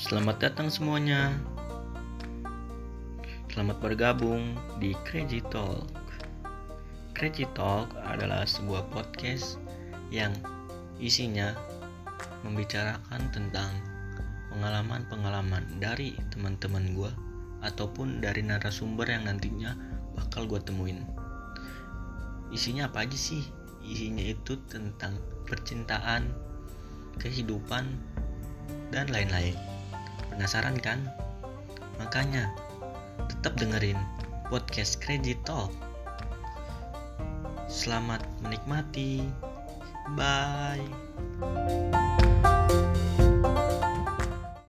Selamat datang semuanya. Selamat bergabung di Crazy Talk. Crazy Talk adalah sebuah podcast yang isinya membicarakan tentang pengalaman-pengalaman dari teman-teman gue ataupun dari narasumber yang nantinya bakal gue temuin. Isinya apa aja sih? Isinya itu tentang percintaan, kehidupan, dan lain-lain. Penasaran kan? Makanya tetap dengerin podcast Crazy Talk. Selamat menikmati. Bye.